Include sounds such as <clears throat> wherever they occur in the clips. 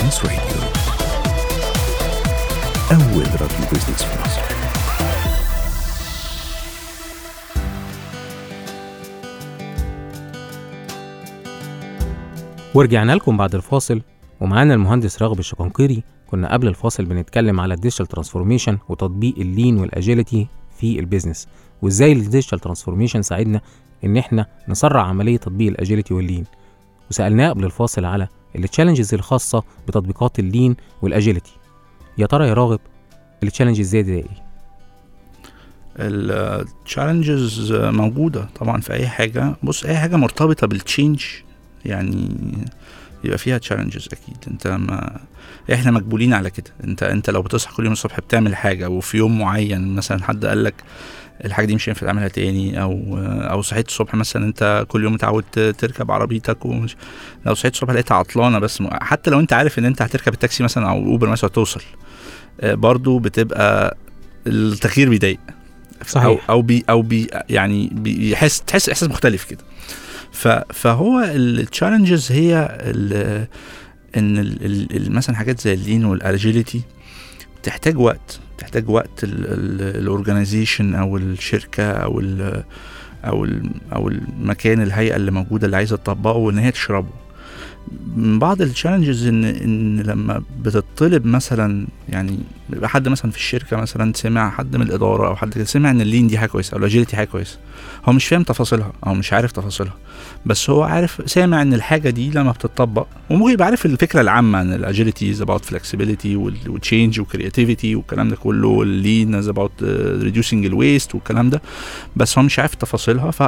Business Radio أول راديو business في مصر. ورجعنا لكم بعد الفاصل ومعانا المهندس راغب الشقنقيري كنا قبل الفاصل بنتكلم على ال digital transformation وتطبيق ال lean وال agility في ال business وإزاي ال digital transformation ساعدنا إن إحنا نسرع عملية تطبيق ال agility وال lean. وسألناه قبل الفاصل على ال challenges الخاصة بتطبيقات ال lean وال agility يا ترى يا راغب ال challenges زي دي إيه؟ ال challenges موجودة طبعا في أي حاجة. بص أي حاجة مرتبطة بال change يعني يبقى فيها challenges أكيد. أنت ما إحنا مقبولين على كده. أنت أنت لو بتصحى كل يوم الصبح بتعمل حاجة وفي يوم معين مثلا حد قال لك الحاجة دي مش هينفع تعملها تاني أو أو صحيت الصبح مثلا أنت كل يوم متعود تركب عربيتك ومش لو صحيت الصبح لقيتها عطلانة بس حتى لو أنت عارف إن أنت هتركب التاكسي مثلا أو أوبر مثلا توصل آه، برضو بتبقى التغيير بيضايق. صحيح. أو أو بي أو بي يعني بيحس تحس إحساس مختلف كده. ف فهو ال challenges هي ال إن ال- مثلا حاجات زي ال lean وال agility تحتاج وقت. تحتاج وقت ال organization أو الشركة أو أو أو المكان الهيئة اللي موجودة اللي عايزة تطبقه وان هي تشربه. من بعض ال challenges ان إن لما بتطلب مثلا يعني بيبقى حد مثلا في الشركة مثلا سمع حد من الإدارة أو حد سمع إن ال lean دي حاجة كويسة أو ال agility حاجة كويسة. هو مش فاهم تفاصيلها أو مش عارف تفاصيلها. بس هو عارف سامع إن الحاجة دي لما بتطبق وممكن يبقى عارف الفكرة العامة ان ال agility is about flexibility و change و creativity والكلام ده كله وال lean is about reducing ال waste والكلام ده. بس هو مش عارف تفاصيلها ف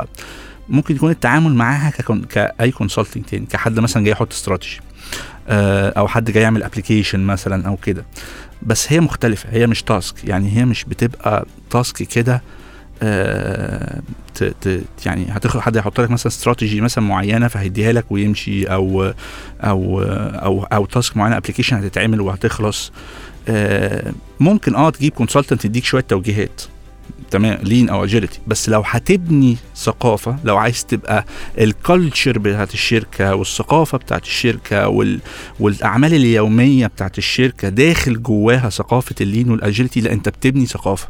ممكن يكون التعامل معاها كأي consulting تاني كحد مثلا جاي يحط استراتيجي أو حد جاي يعمل application مثلا أو كده. بس هي مختلفة هي مش task يعني هي مش بتبقى task كده آه، ت ت يعني هتاخد حد يحط لك مثلا استراتيجي مثلا معينة فهيديها لك ويمشي أو أو أو أو task معينة application هتتعمل وهتخلص. آه، ممكن آه تجيب consultant يديك شوية توجيهات. تمام lean أو agility بس لو هتبني ثقافة لو عايز تبقى ال culture بتاعت الشركة والثقافة بتاعت الشركة وال والأعمال اليومية بتاعت الشركة داخل جواها ثقافة ال lean وال agility لا أنت بتبني ثقافة.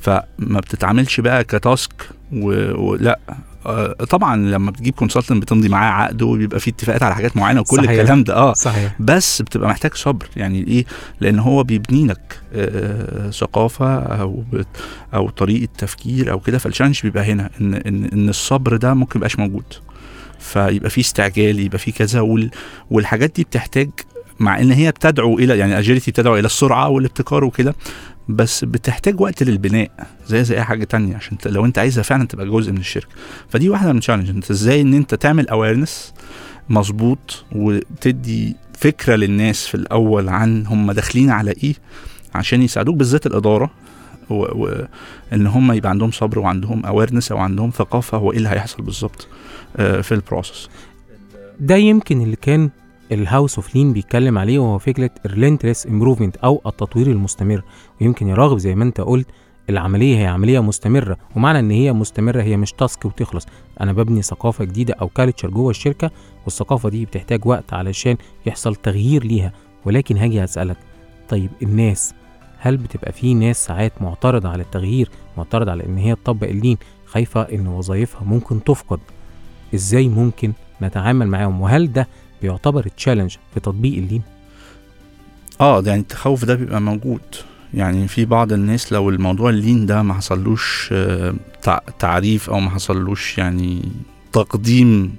فما بتتعاملش بقى ك task و- ولا آه، طبعا لما بتجيب consultant بتمضي معاه عقد وبيبقى فيه اتفاقات على حاجات معينة وكل صحيح. الكلام ده. آه صحيح. بس بتبقى محتاج صبر. يعني إيه؟ لأن هو بيبني لك آه، ثقافة أو أو طريقة تفكير أو كده. فال challenge بيبقى هنا إن إن إن الصبر ده ممكن يبقاش موجود. فيبقى في استعجال يبقى في كذا وال والحاجات دي بتحتاج مع إن هي بتدعو إلى يعني agility بتدعو إلى السرعة والابتكار وكده. بس بتحتاج وقت للبناء زي زي أي حاجة تانية عشان لو أنت عايزها فعلا تبقى جزء من الشركة. فدي واحدة من ال challenge أنت إزاي إن أنت تعمل awareness مظبوط وتدي فكرة للناس في الأول عن هم داخلين على إيه عشان يساعدوك بالذات الإدارة وان هم يبقى عندهم صبر وعندهم awareness أو عندهم ثقافة هو إيه اللي هيحصل بالظبط آه، في ال process ده يمكن اللي كان ال house of lean بيتكلم عليه وهو فكرة ال relentless improvement أو التطوير المستمر. ويمكن يا راغب زي ما أنت قلت العملية هي عملية مستمرة ومعنى إن هي مستمرة هي مش task وتخلص. أنا ببني ثقافة جديدة أو culture جوه الشركة والثقافة دي بتحتاج وقت علشان يحصل تغيير ليها. ولكن هاجي اسالك طيب الناس هل بتبقى في ناس ساعات معترضة على التغيير معترضة على إن هي تطبق ال lean خايفة إن وظائفها ممكن تفقد؟ إزاي ممكن نتعامل معاهم؟ وهل ده بيعتبر challenge في تطبيق ال lean آه يعني التخوف ده بيبقى موجود. يعني في بعض الناس لو الموضوع ال lean ده ما حصلوش آه، تع- تعريف أو ما حصلوش يعني تقديم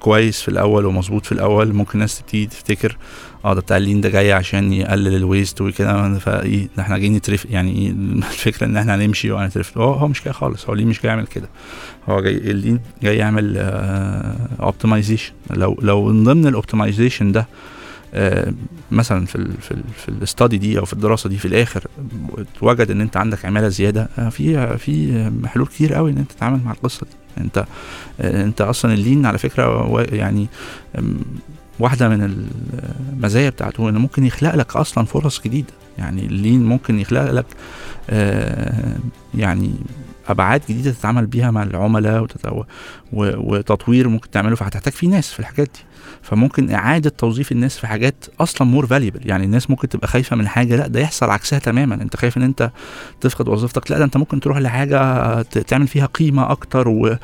كويس في الأول ومظبوط في الأول ممكن الناس تبتدي تفتكر. آه ده بتاع ال lean ده جاي عشان يقلل ال waste وكده فايه ده إحنا جايين نترفد يعني إيه <laughs> الفكرة ان إحنا هنمشي وهنترفد. هو هو مش كده خالص هو ال lean مش جاي يعمل كده؟ هو جاي ال lean جاي يعمل optimization لو لو من ضمن ال optimization ده آه، مثلا في ال في ال في الاستادي دي أو في الدراسة دي في الآخر اتوجد إن أنت عندك عمالة زيادة آه، في في حلول كتير قوي إن أنت تتعامل مع القصة دي. أنت آه، أنت أصلا اللين على فكرة يعني واحدة من المزايا بتاعته إنه ممكن يخلق لك أصلا فرص جديدة. يعني اللين ممكن يخلق لك آه، يعني أبعاد جديدة تتعامل بيها مع العملاء وتطوير ممكن تعمله فهتحتاج فيه ناس في الحاجات دي. فممكن إعادة توظيف الناس في حاجات أصلا more valuable يعني الناس ممكن تبقى خايفة من حاجة لأ ده يحصل عكسها تماما. أنت خايف إن أنت تفقد وظيفتك لأ ده أنت ممكن تروح لحاجة تعمل فيها قيمة أكتر و...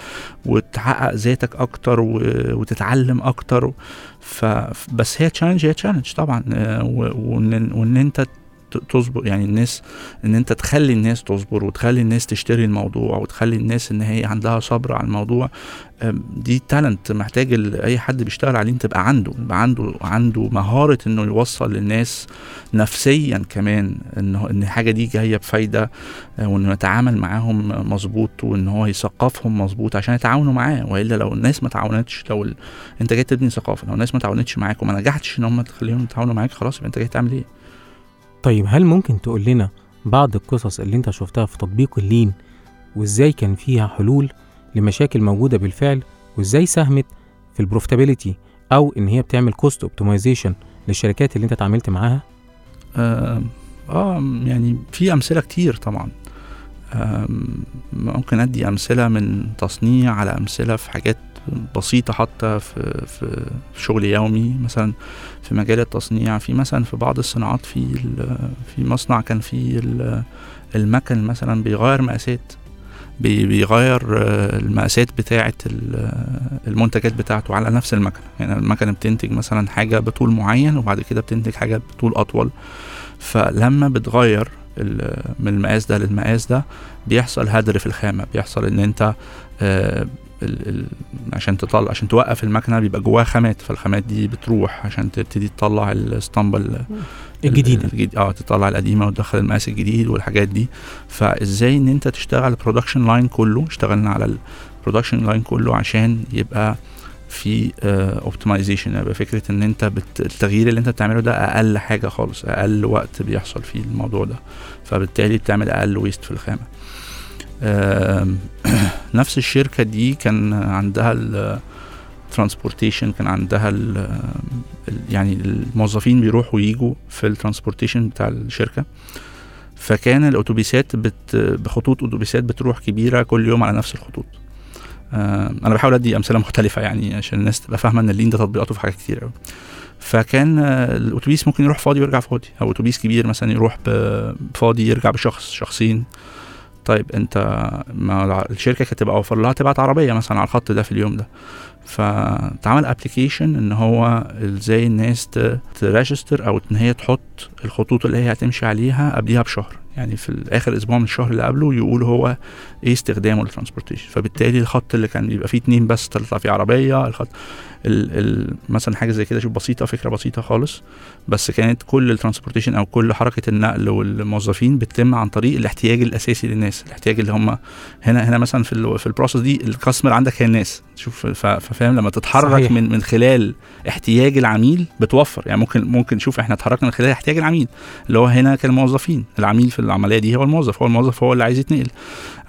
وتحقق ذاتك أكتر و... وتتعلم أكتر. ف... بس هي challenge هي challenge طبعا. آه،. وان وإن أنت تصبر يعني الناس إن أنت تخلي الناس تصبر وتخلي الناس تشتري الموضوع وتخلي الناس إن هي عندها صبر على الموضوع دي تالنت محتاج أي حد بيشتغل عليه تبقى عنده يبقى عنده عنده مهارة إنه يوصل للناس نفسيا كمان انه إن الحاجة دي جاية بفايدة آه، وانه يتعامل معاهم مظبوط وإن هو يثقفهم مظبوط عشان يتعاونوا معاه وإلا لو الناس ما تعاونتش لو ال... أنت جاي تبني ثقافة لو الناس ما تعاونتش معاك وما نجحتش إن هم تخليهم يتعاونوا معاك خلاص يبقى أنت جاي تعمل إيه؟ طيب هل ممكن تقول لنا بعض القصص اللي انت شفتها في تطبيق اللين وازاي كان فيها حلول لمشاكل موجودة بالفعل وازاي ساهمت في ال profitability أو إن هي بتعمل cost optimization للشركات اللي انت اتعاملت معاها؟ آه, آه يعني في أمثلة كتير طبعا. آم، ممكن أدي أمثلة من تصنيع على أمثلة في حاجات بسيطة حتى في في شغل يومي مثلا في مجال التصنيع في مثلا في بعض الصناعات في في مصنع كان في ال- المكن مثلا بيغير مقاسات بي- بيغير آه، المقاسات بتاعه ال- المنتجات بتاعته على نفس المكنة. يعني المكنة بتنتج مثلا حاجة بطول معين وبعد كده بتنتج حاجة بطول أطول. فلما بتغير من المقاس ده للمقاس ده بيحصل هدر في الخامة. بيحصل إن أنت آه، ال ال عشان تطلع عشان توقف المكنة بيبقى جواها خامات فالخامات دي بتروح عشان تبتدي تطلع الاسطمبة ال- الجديدة. الجديد آه تطلع القديمة وتدخل المقاس الجديد والحاجات دي. فازاي ان انت تشتغل ال production line كله اشتغلنا على ال production line كله عشان يبقى في optimization يبقى فكرة ان انت بت... التغيير اللي انت بتعمله ده أقل حاجة خالص أقل وقت بيحصل فيه الموضوع ده. فبالتالي بتعمل أقل waste في الخامة. <clears throat> نفس الشركة دي كان عندها ال transportation كان عندها ال ال- يعني الموظفين بيروحوا ويجوا في ال transportation بتاع الشركة. فكان الاتوبيسات بت بخطوط اتوبيسات بتروح كبيرة كل يوم على نفس الخطوط. أنا بحاول أدي أمثلة مختلفة يعني عشان الناس تبقى فاهمة إن ال lean ده تطبيقاته في حاجات كتير قوي فكان آه، الاتوبيس ممكن يروح فاضي ويرجع فاضي. أو اتوبيس كبير مثلا يروح فاضي يرجع بشخص شخصين. طيب انت ما الشركة كانت تبقى اوفر لها تبعت عربية مثلا على الخط ده في اليوم ده. فتعمل application إن هو إزاي الناس ت register أو إن هي تحط الخطوط اللي هي هتمشي عليها قبليها بشهر. يعني في اخر أسبوع من الشهر اللي قبله يقول هو إيه استخدامه لل transportation. فبالتالي الخط اللي كان بيبقى فيه اتنين بس تطلع فيه عربية الخط ال ال مثلا حاجة زي كده شوف بسيطة فكرة بسيطة خالص. بس كانت كل ال transportation أو كل حركة النقل والموظفين بتتم عن طريق الاحتياج الأساسي للناس الاحتياج اللي هم هنا هنا مثلا في في البروسس دي الكاستمر عندك هي الناس. شوف ف- ففاهم؟ لما تتحرك صحيح. صحيح. من من خلال احتياج العميل بتوفر. يعني ممكن ممكن شوف إحنا اتحركنا من خلال احتياج العميل اللي هو هنا كان الموظفين. العميل في العملية دي هو الموظف هو الموظف هو اللي عايز يتنقل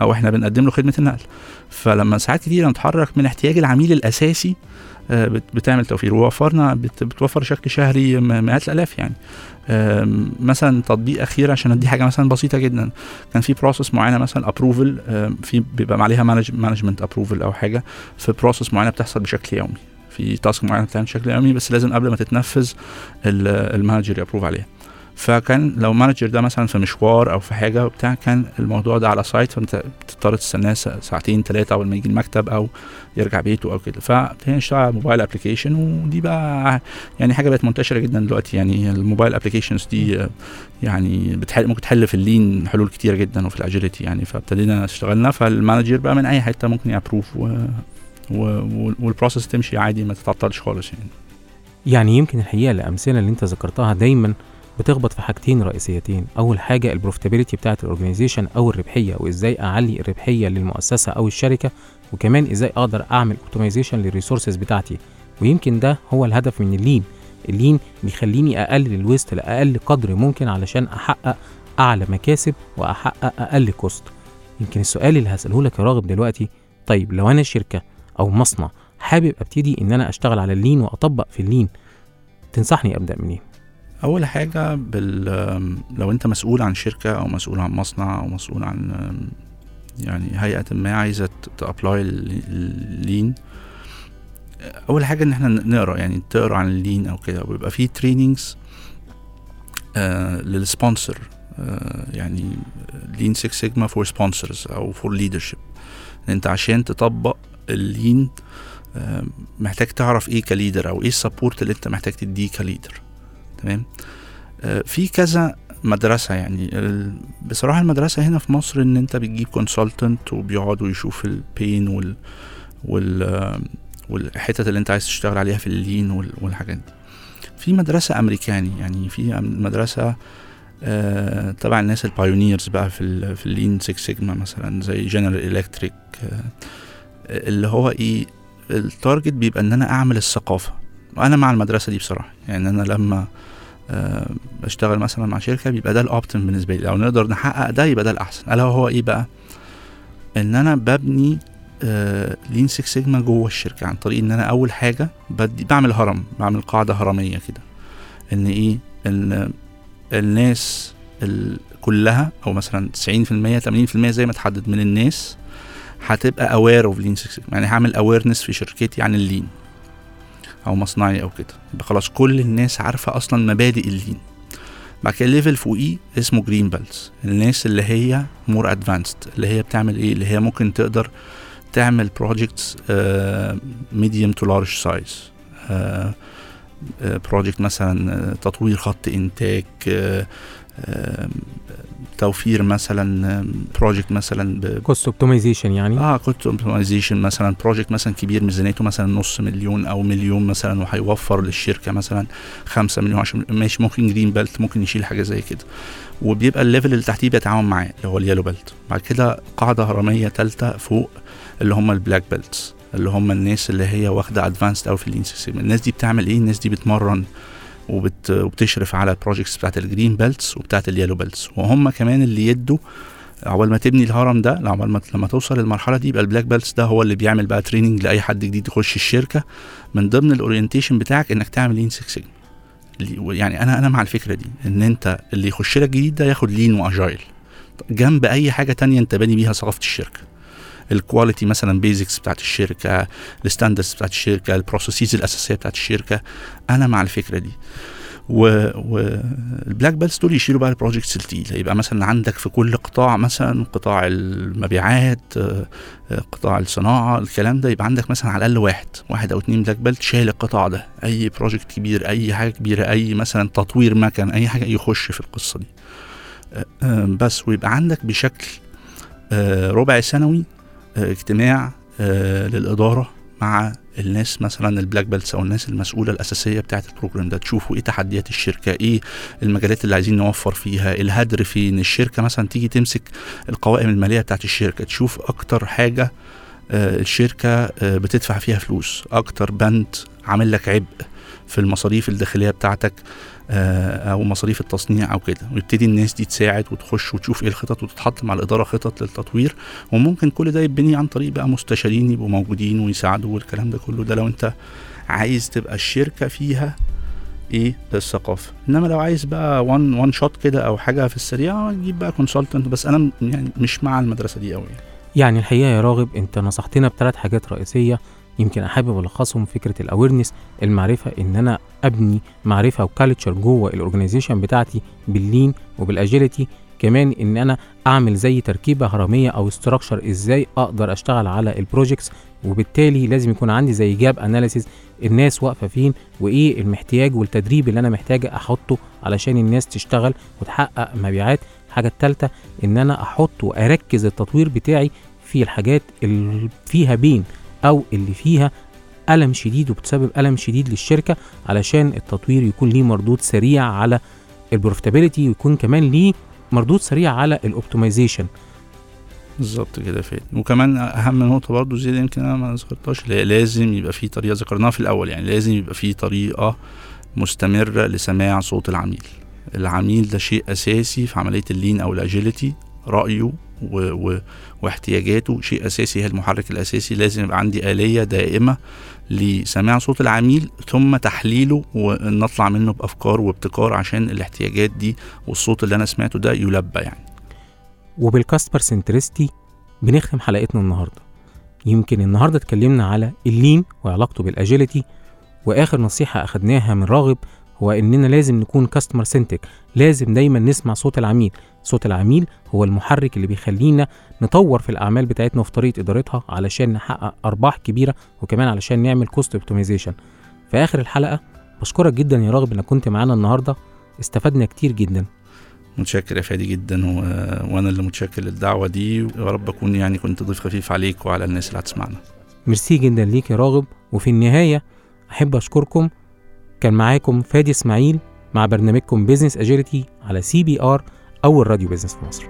أو إحنا بنقدم له خدمة النقل. فلما ساعات كتير نتحرك من احتياج العميل الأساسي آه، بت- بتعمل توفير. ووفرنا بت- بتوفر بشكل شهري مئات الألاف يعني. مثلا تطبيق أخير عشان أدي حاجة مثلا بسيطة جدا. كان في process معينة مثلا approval في بيبقى عليها management approval أو حاجة. في process معينة بتحصل بشكل يومي. في task معينة بتعمل بشكل يومي بس لازم قبل ما تتنفذ ال- ال manager ي approve عليها. فكان لو manager ده مثلا في مشوار أو في حاجة وبتاع كان الموضوع ده على site فأنت بتضطر تستناه سا- ساعتين ثلاثة اول ما يجي المكتب أو يرجع بيته أو كده. فابتدينا نشتغل على mobile application ودي بقى يعني حاجة بقت منتشرة جدا دلوقتي. يعني ال mobile applications دي يعني بتحل ممكن تحل في ال lean حلول كتير جدا وفي ال agility يعني. فابتدينا اشتغلنا فال manager بقى من أي حتة ممكن ي approve و و- وال process تمشي عادي ما تتعطلش خالص يعني. يعني يمكن الحقيقة الأمثلة اللي أنت ذكرتها دايما بتخبط في حاجتين رئيسيتين. أول حاجة ال profitability بتاعة ال organization أو الربحية وإزاي أعلي الربحية للمؤسسة أو الشركة وكمان إزاي أقدر أعمل optimization لل resources بتاعتي. ويمكن ده هو الهدف من ال lean. ال lean بيخليني اقلل ال waste لأقل قدر ممكن علشان أحقق أعلى مكاسب وأحقق أقل cost يمكن السؤال اللي هسأله لك يا راغب دلوقتي طيب لو أنا شركة أو مصنع حابب أبتدي إن أنا أشتغل على ال lean وأطبق في ال lean تنصحني أبدأ منين؟ أول حاجة بال لو أنت مسؤول عن شركة أو مسؤول عن مصنع أو مسؤول عن يعني هيئة ما عايزة ت apply ال lean أول حاجة إن إحنا نقرأ يعني تقرأ عن ال lean أو كده. ويبقى في trainings آه لل sponsor آه يعني lean 6 sigma for sponsors أو for leadership أنت عشان تطبق ال lean آه محتاج تعرف إيه ك leader أو إيه ال support اللي أنت محتاج تديه ك leader. تمام؟ آه في كذا مدرسة يعني ال- بصراحة المدرسة هنا في مصر إن أنت بتجيب consultant وبيقعدوا يشوف ال pain وال وال والحتت اللي أنت عايز تشتغل عليها في ال lean وال- والحاجات دي. في مدرسة أمريكاني يعني في مدرسة آه تبع الناس ال pioneers بقى في في ال lean 6 سيجما مثلا زي جنرال الكتريك آه اللي هو إيه ال target بيبقى إن أنا أعمل الثقافة. وأنا مع المدرسة دي بصراحة. يعني أنا لما آه بشتغل مثلا مع شركة بيبقى ده ال optimum بالنسبة لي. لو نقدر نحقق ده يبقى ده الأحسن. ألا هو إيه بقى؟ إن أنا ببني آه lean 6 سيجما جوه الشركة. عن طريق إن أنا أول حاجة بدي بعمل هرم بعمل قاعدة هرمية كده. إن إيه؟ إن الناس ال- كلها أو مثلا 90% 80% زي ما تحدد من الناس هتبقى aware of lean 6 سيجما. يعني هعمل awareness في شركتي عن ال lean. أو مصنعي أو كده. خلاص كل الناس عارفة أصلا مبادئ ال lean بعد كده level فوقيه اسمه green belts الناس اللي هي more advanced اللي هي بتعمل إيه؟ اللي هي ممكن تقدر تعمل projects medium to large size project مثلا آه، تطوير خط إنتاج آه، توفير مثلا project مثلا cost optimization يعني؟ آه cost optimization مثلا project مثلا كبير ميزانيته مثلا نص مليون أو مليون مثلا وهيوفر للشركة مثلا خمسة مليون عشان ماشي ممكن green belt ممكن يشيل حاجة زي كده. وبيبقى ال level اللي تحتيه بيتعاون معاه اللي هو ال yellow belt بعد كده قاعدة هرمية ثالثه فوق اللي هم ال black belts اللي هم الناس اللي هي واخدة advanced أو في ال lean system الناس دي بتعمل إيه؟ الناس دي بتمرن وبت... وبتشرف على ال projects بتاعت ال green belts وبتاعت ال yellow belts وهم كمان اللي يدوا عقبال ما تبني الهرم ده عقبال ما لما توصل للمرحلة دي يبقى ال black belts ده هو اللي بيعمل بقى training لأي حد جديد يخش الشركة. من ضمن ال orientation بتاعك إنك تعمل lean 6 سيجما يعني أنا أنا مع الفكرة دي إن أنت اللي يخش لك جديد ده ياخد lean و agile جنب أي حاجة تانية أنت باني بيها ثقافه الشركة. ال quality مثلا basics بتاعت الشركة ال standards بتاعت الشركة ال processes الأساسية بتاعت الشركة. أنا مع الفكرة دي. و وال black belts دول يشيلوا بقى ال projects التقيلة. يبقى مثلا عندك في كل قطاع مثلا قطاع المبيعات آه، قطاع الصناعة الكلام ده يبقى عندك مثلا على الأقل واحد واحد أو اتنين black belt شايل القطاع ده. أي project كبير أي حاجة كبيرة أي مثلا تطوير مكن أي حاجة يخش في القصة دي. آه، آه، بس ويبقى عندك بشكل ربع سنوي اجتماع آه، للإدارة مع الناس مثلا ال black belts أو الناس المسؤولة الأساسية بتاعة ال program ده تشوفوا إيه تحديات الشركة إيه المجالات اللي عايزين نوفر فيها الهدر فين الشركة مثلا تيجي تمسك القوائم المالية بتاعة الشركة تشوف أكتر حاجة آه، الشركة آه، بتدفع فيها فلوس أكتر بند عامل لك عبء. في المصاريف الداخلية بتاعتك آه، أو مصاريف التصنيع أو كده. ويبتدي الناس دي تساعد وتخش وتشوف إيه الخطط وتتحط مع الإدارة خطط للتطوير. وممكن كل ده يتبني عن طريق بقى مستشارين يبقوا موجودين ويساعدوا والكلام ده كله. ده لو أنت عايز تبقى الشركة فيها إيه؟ الثقافة. إنما لو عايز بقى one one shot كده أو حاجة في السريع تجيب بقى consultant بس أنا يعني مش مع المدرسة دي قوي. يعني الحقيقة يا راغب أنت نصحتنا بثلاث حاجات رئيسية يمكن أحب ألخصهم فكرة ال awareness المعرفة إن أنا أبني معرفة و culture جوه ال organization بتاعتي بال lean وبال agility كمان إن أنا أعمل زي تركيبة هرمية أو structure إزاي أقدر أشتغل على ال projects وبالتالي لازم يكون عندي زي gap analysis الناس واقفة فين وإيه المحتاج والتدريب اللي أنا محتاج أحطه علشان الناس تشتغل وتحقق مبيعات. الحاجة الثالثه إن أنا أحط وأركز التطوير بتاعي في الحاجات اللي فيها pain أو اللي فيها ألم شديد وبتسبب ألم شديد للشركة علشان التطوير يكون ليه مردود سريع على ال profitability ويكون كمان ليه مردود سريع على ال optimization بالظبط كده فين وكمان أهم نقطة برضو زي يمكن أنا ما ذكرتهاش لازم يبقى في طريقة ذكرناها في الأول يعني لازم يبقى في طريقة مستمرة لسماع صوت العميل. العميل ده شيء أساسي في عملية ال lean أو ال agility رأيه واحتياجاته. شيء أساسي هي المحرك الأساسي لازم يبقى عندي آلية دائمة لسماع صوت العميل ثم تحليله ونطلع منه بأفكار وابتكار عشان الاحتياجات دي والصوت اللي أنا سمعته ده يلبى يعني. وبالكاستمر سنترستي بنختم حلقتنا النهارده. يمكن النهارده اتكلمنا على اللين وعلاقته بالاجيلتي وآخر نصيحة أخدناها من راغب هو اننا لازم نكون كاستمر سنتك لازم دايما نسمع صوت العميل. صوت العميل هو المحرك اللي بيخلينا نطور في الأعمال بتاعتنا وفي طريقة إدارتها علشان نحقق أرباح كبيرة وكمان علشان نعمل cost optimization في آخر الحلقة بشكرك جدا يا راغب إنك كنت معانا النهارده. استفدنا كتير جدا. متشكر يا فادي جدا و... وأنا اللي متشكر للدعوة دي. ويا رب أكون يعني كنت ضيف خفيف عليك وعلى الناس اللي هتسمعنا. ميرسي جدا ليك يا راغب وفي النهاية أحب أشكركم كان معاكم فادي إسماعيل مع برنامجكم Business Agility على CBR اول راديو business في مصر.